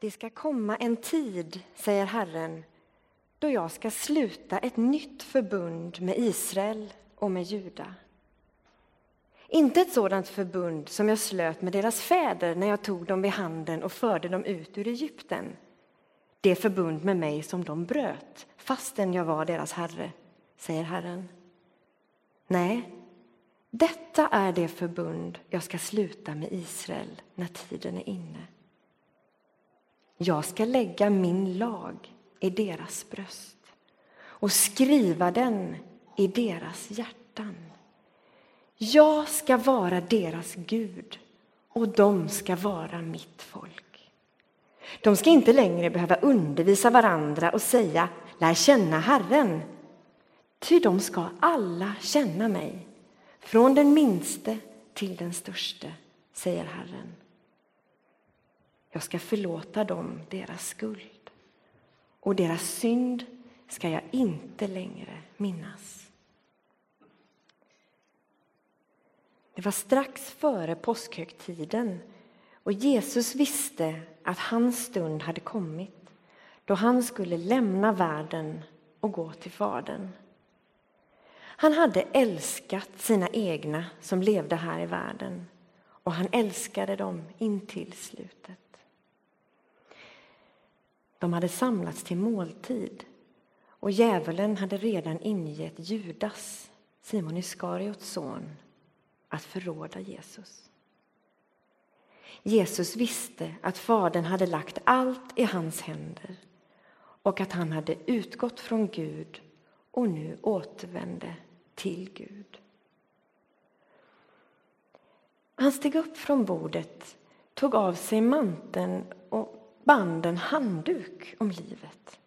Det ska komma en tid, säger Herren, då jag ska sluta ett nytt förbund med Israel och med Juda. Inte ett sådant förbund som jag slöt med deras fäder när jag tog dem vid handen och förde dem ut ur Egypten. Det förbund med mig som de bröt, fastän jag var deras herre, säger Herren. Nej, detta är det förbund jag ska sluta med Israel när tiden är inne. Jag ska lägga min lag i deras bröst och skriva den i deras hjärtan. Jag ska vara deras Gud och de ska vara mitt folk. De ska inte längre behöva undervisa varandra och säga lär känna Herren. Ty de ska alla känna mig, från den minste till den störste, säger Herren. Jag ska förlåta dem deras skuld och deras synd ska jag inte längre minnas. Det var strax före påskhögtiden och Jesus visste att hans stund hade kommit då han skulle lämna världen och gå till Fadern. Han hade älskat sina egna som levde här i världen och han älskade dem intill slutet. De hade samlats till måltid och djävulen hade redan ingett Judas, Simon Iskariots son, att förråda Jesus. Jesus visste att Fadern hade lagt allt i hans händer och att han hade utgått från Gud och nu återvände till Gud. Han steg upp från bordet, tog av sig manteln och band en handduk om livet.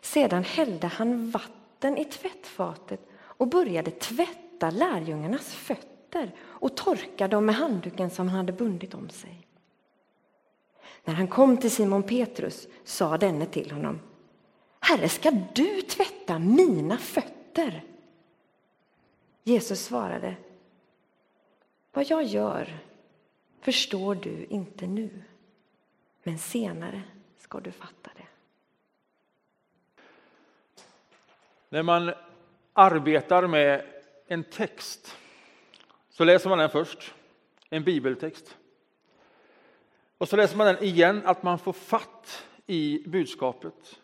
Sedan hällde han vatten i tvättfatet och började tvätta lärjungarnas fötter och torka dem med handduken som han hade bundit om sig. När han kom till Simon Petrus sa denne till honom Herre, ska du tvätta mina fötter? Jesus svarade Vad jag gör förstår du inte nu, men senare ska du fatta det. När man arbetar med en text så läser man den först, en bibeltext. Och så läser man den igen, att man får fatt i budskapet.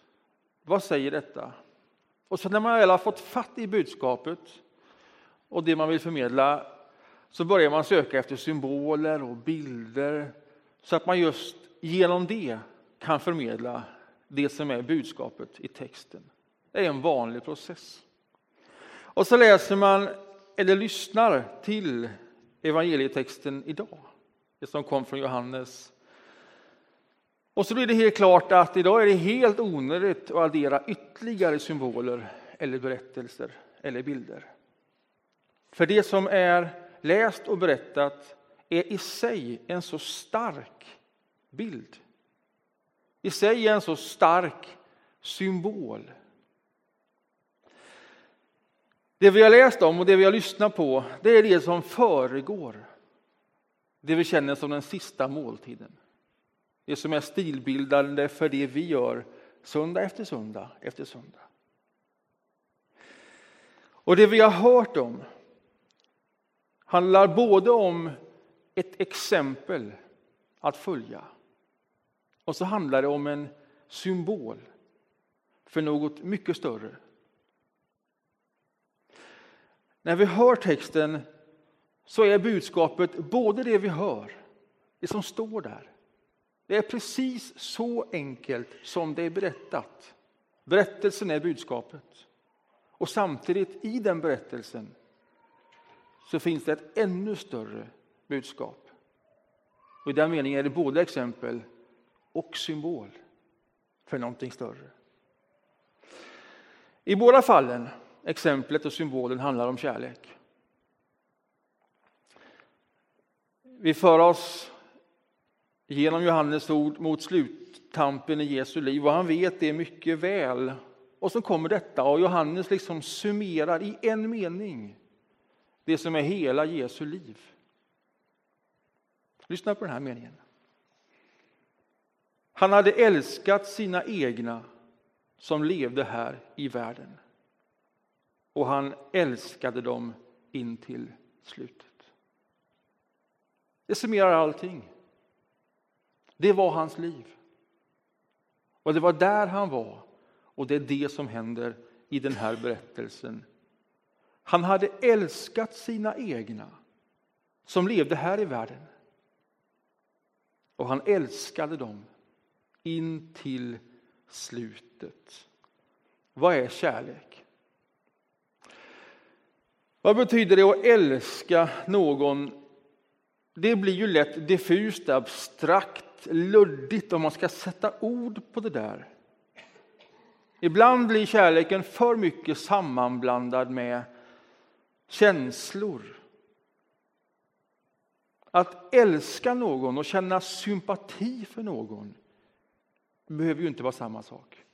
Vad säger detta? Och så när man väl har fått fatt i budskapet och det man vill förmedla så börjar man söka efter symboler och bilder så att man just genom det kan förmedla det som är budskapet i texten. Det är en vanlig process. Och så läser man eller lyssnar till evangelietexten idag, det som kom från Johannes. Och så blir det helt klart att idag är det helt onödigt att addera ytterligare symboler eller berättelser eller bilder. För det som är läst och berättat är i sig en så stark bild. I sig en så stark symbol det vi har läst om och det vi har lyssnat på, det är det som föregår det vi känner som den sista måltiden. Det som är stilbildande för det vi gör söndag efter söndag efter söndag. Och det vi har hört om handlar både om ett exempel att följa och så handlar det om en symbol för något mycket större när vi hör texten så är budskapet både det vi hör, det som står där. Det är precis så enkelt som det är berättat. Berättelsen är budskapet. Och samtidigt i den berättelsen så finns det ett ännu större budskap. Och I den meningen är det både exempel och symbol för någonting större. I båda fallen exemplet och symbolen handlar om kärlek. Vi för oss genom Johannes ord mot sluttampen i Jesu liv och han vet det mycket väl. Och så kommer detta och Johannes liksom summerar i en mening det som är hela Jesu liv. Lyssna på den här meningen. Han hade älskat sina egna som levde här i världen. Och han älskade dem in till slutet. Det summerar allting. Det var hans liv. Och det var där han var. Och det är det som händer i den här berättelsen. Han hade älskat sina egna som levde här i världen. Och han älskade dem in till slutet. Vad är kärlek? Vad betyder det att älska någon? Det blir ju lätt diffust, abstrakt, luddigt om man ska sätta ord på det där. Ibland blir kärleken för mycket sammanblandad med känslor. Att älska någon och känna sympati för någon behöver ju inte vara samma sak.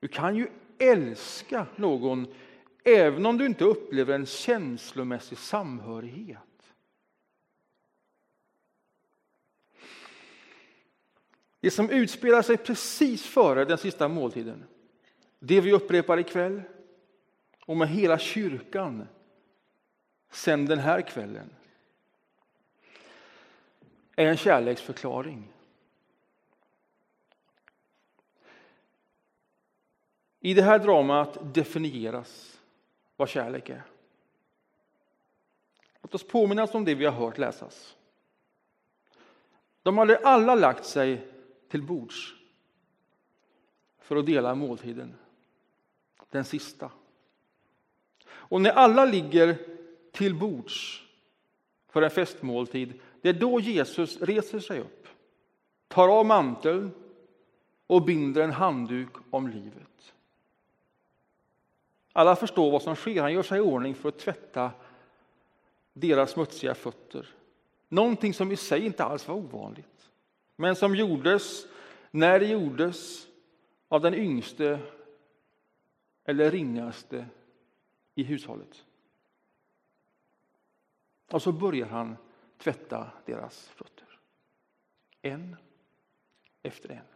Du kan ju älska någon även om du inte upplever en känslomässig samhörighet. Det som utspelar sig precis före den sista måltiden, det vi upprepar ikväll och med hela kyrkan sen den här kvällen, är en kärleksförklaring. I det här dramat definieras vad kärlek är. Låt oss påminnas om det vi har hört läsas. De hade alla lagt sig till bords för att dela måltiden, den sista. Och när alla ligger till bords för en festmåltid, det är då Jesus reser sig upp, tar av manteln och binder en handduk om livet. Alla förstår vad som sker. Han gör sig i ordning för att tvätta deras smutsiga fötter. Någonting som i sig inte alls var ovanligt, men som gjordes när det gjordes av den yngste eller ringaste i hushållet. Och så börjar han tvätta deras fötter. En efter en.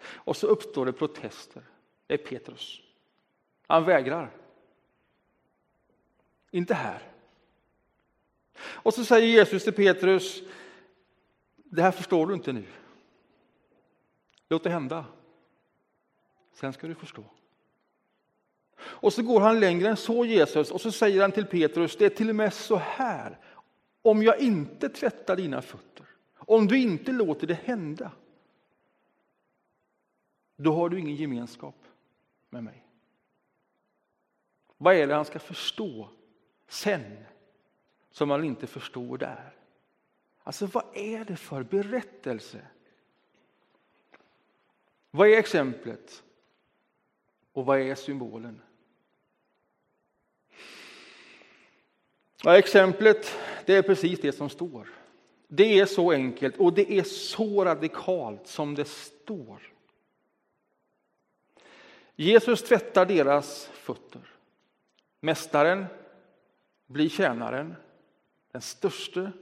Och så uppstår det protester. Det är Petrus. Han vägrar. Inte här. Och så säger Jesus till Petrus, det här förstår du inte nu. Låt det hända. Sen ska du förstå. Och så går han längre än så, Jesus, och så säger han till Petrus, det är till och med så här, om jag inte tvättar dina fötter, om du inte låter det hända, då har du ingen gemenskap med mig. Vad är det han ska förstå sen som han inte förstår där? Alltså vad är det för berättelse? Vad är exemplet? Och vad är symbolen? Ja, exemplet det är precis det som står. Det är så enkelt och det är så radikalt som det står. Jesus tvättar deras fötter. Mästaren blir tjänaren. Den störste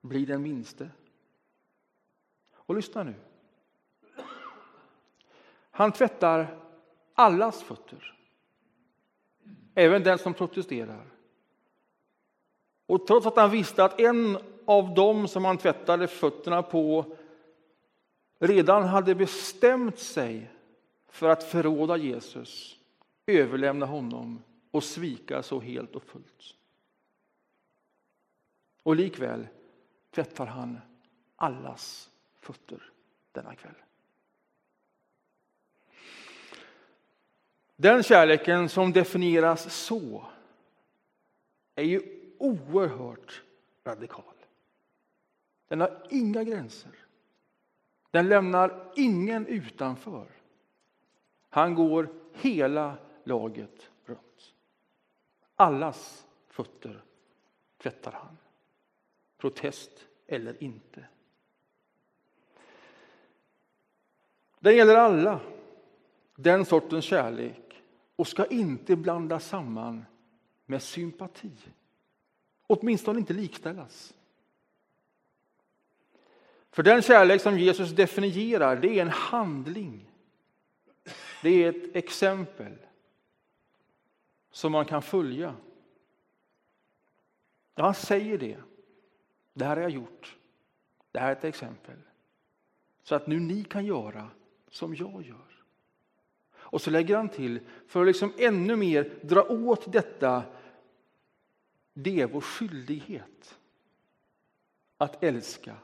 blir den minste. Och lyssna nu. Han tvättar allas fötter. Även den som protesterar. Och trots att han visste att en av dem som han tvättade fötterna på redan hade bestämt sig för att förråda Jesus, överlämna honom och svika så helt och fullt. Och likväl tvättar han allas fötter denna kväll. Den kärleken som definieras så är ju oerhört radikal. Den har inga gränser. Den lämnar ingen utanför. Han går hela laget. Allas fötter tvättar han. Protest eller inte. Den gäller alla, den sortens kärlek och ska inte blandas samman med sympati. Åtminstone inte likställas. För den kärlek som Jesus definierar, det är en handling. Det är ett exempel som man kan följa. Ja, han säger det. Det här har jag gjort. Det här är ett exempel. Så att nu ni kan göra som jag gör. Och så lägger han till, för att liksom ännu mer dra åt detta, det är vår skyldighet att älska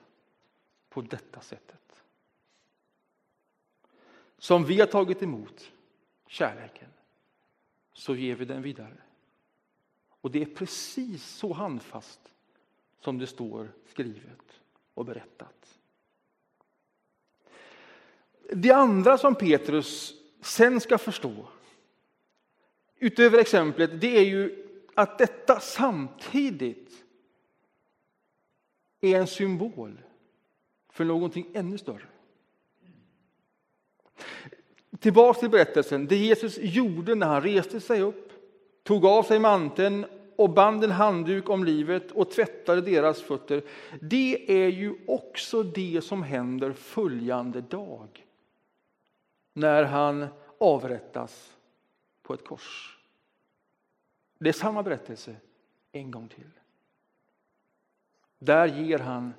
på detta sättet. Som vi har tagit emot kärleken, så ger vi den vidare. Och det är precis så handfast som det står skrivet och berättat. Det andra som Petrus sen ska förstå, utöver exemplet, det är ju att detta samtidigt är en symbol för någonting ännu större. Tillbaka till berättelsen. Det Jesus gjorde när han reste sig upp, tog av sig manteln och band en handduk om livet och tvättade deras fötter. Det är ju också det som händer följande dag när han avrättas på ett kors. Det är samma berättelse en gång till. Där ger han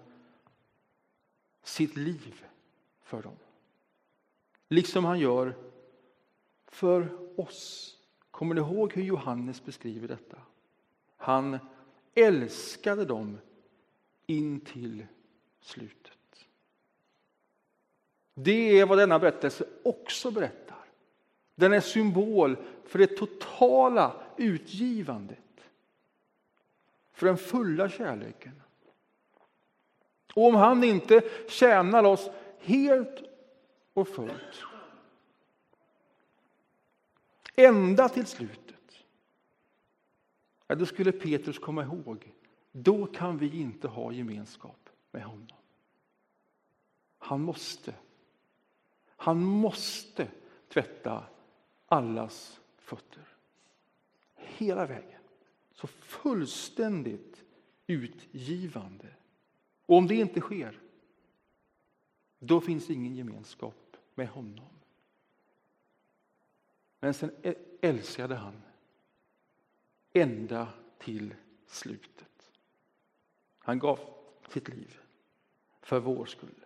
sitt liv för dem. Liksom han gör för oss. Kommer ni ihåg hur Johannes beskriver detta? Han älskade dem in till slutet. Det är vad denna berättelse också berättar. Den är symbol för det totala utgivandet. För den fulla kärleken. Och om han inte tjänar oss helt och fullt ända till slutet, ja, då skulle Petrus komma ihåg, då kan vi inte ha gemenskap med honom. Han måste, han måste tvätta allas fötter. Hela vägen. Så fullständigt utgivande. Och om det inte sker, då finns ingen gemenskap med honom. Men sen älskade han ända till slutet. Han gav sitt liv för vår skull.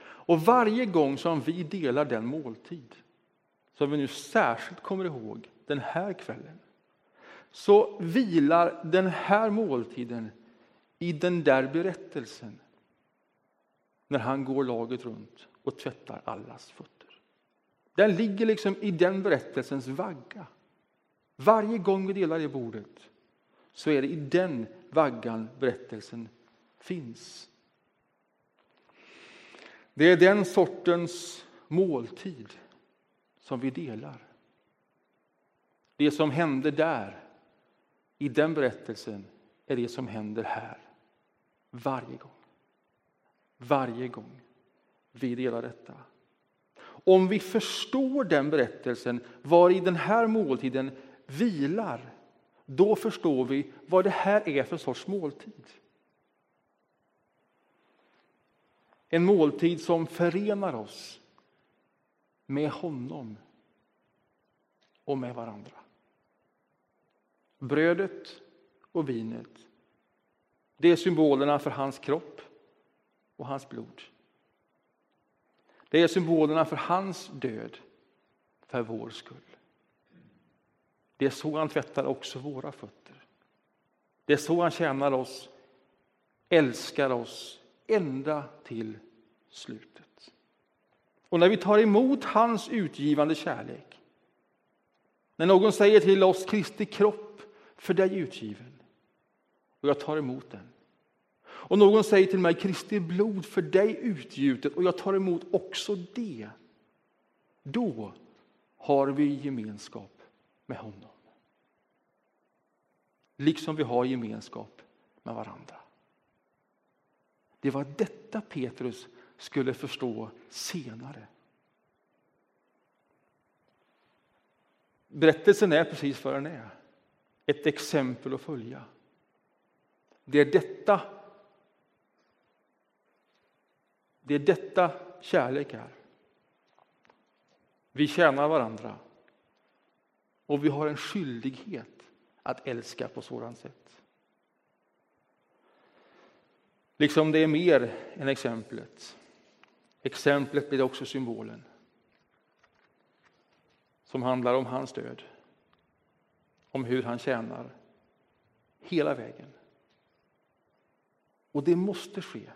Och varje gång som vi delar den måltid som vi nu särskilt kommer ihåg den här kvällen så vilar den här måltiden i den där berättelsen när han går laget runt och tvättar allas fötter. Den ligger liksom i den berättelsens vagga. Varje gång vi delar det bordet så är det i den vaggan berättelsen finns. Det är den sortens måltid som vi delar. Det som hände där, i den berättelsen, är det som händer här. Varje gång. Varje gång vi delar detta. Om vi förstår den berättelsen, var i den här måltiden vilar, då förstår vi vad det här är för sorts måltid. En måltid som förenar oss med honom och med varandra. Brödet och vinet det är symbolerna för hans kropp och hans blod. Det är symbolerna för hans död för vår skull. Det är så han tvättar också våra fötter. Det är så han tjänar oss, älskar oss ända till slutet. Och när vi tar emot hans utgivande kärlek, när någon säger till oss Kristi kropp för dig utgiven, och jag tar emot den. Och någon säger till mig Kristi blod för dig utgjutet och jag tar emot också det. Då har vi gemenskap med honom. Liksom vi har gemenskap med varandra. Det var detta Petrus skulle förstå senare. Berättelsen är precis vad den är. Ett exempel att följa. Det är detta det är detta kärlek är. Vi tjänar varandra och vi har en skyldighet att älska på sådant sätt. Liksom det är mer än exemplet. Exemplet blir också symbolen som handlar om hans död, om hur han tjänar hela vägen. Och det måste ske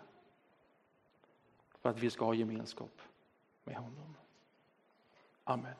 för att vi ska ha gemenskap med honom. Amen.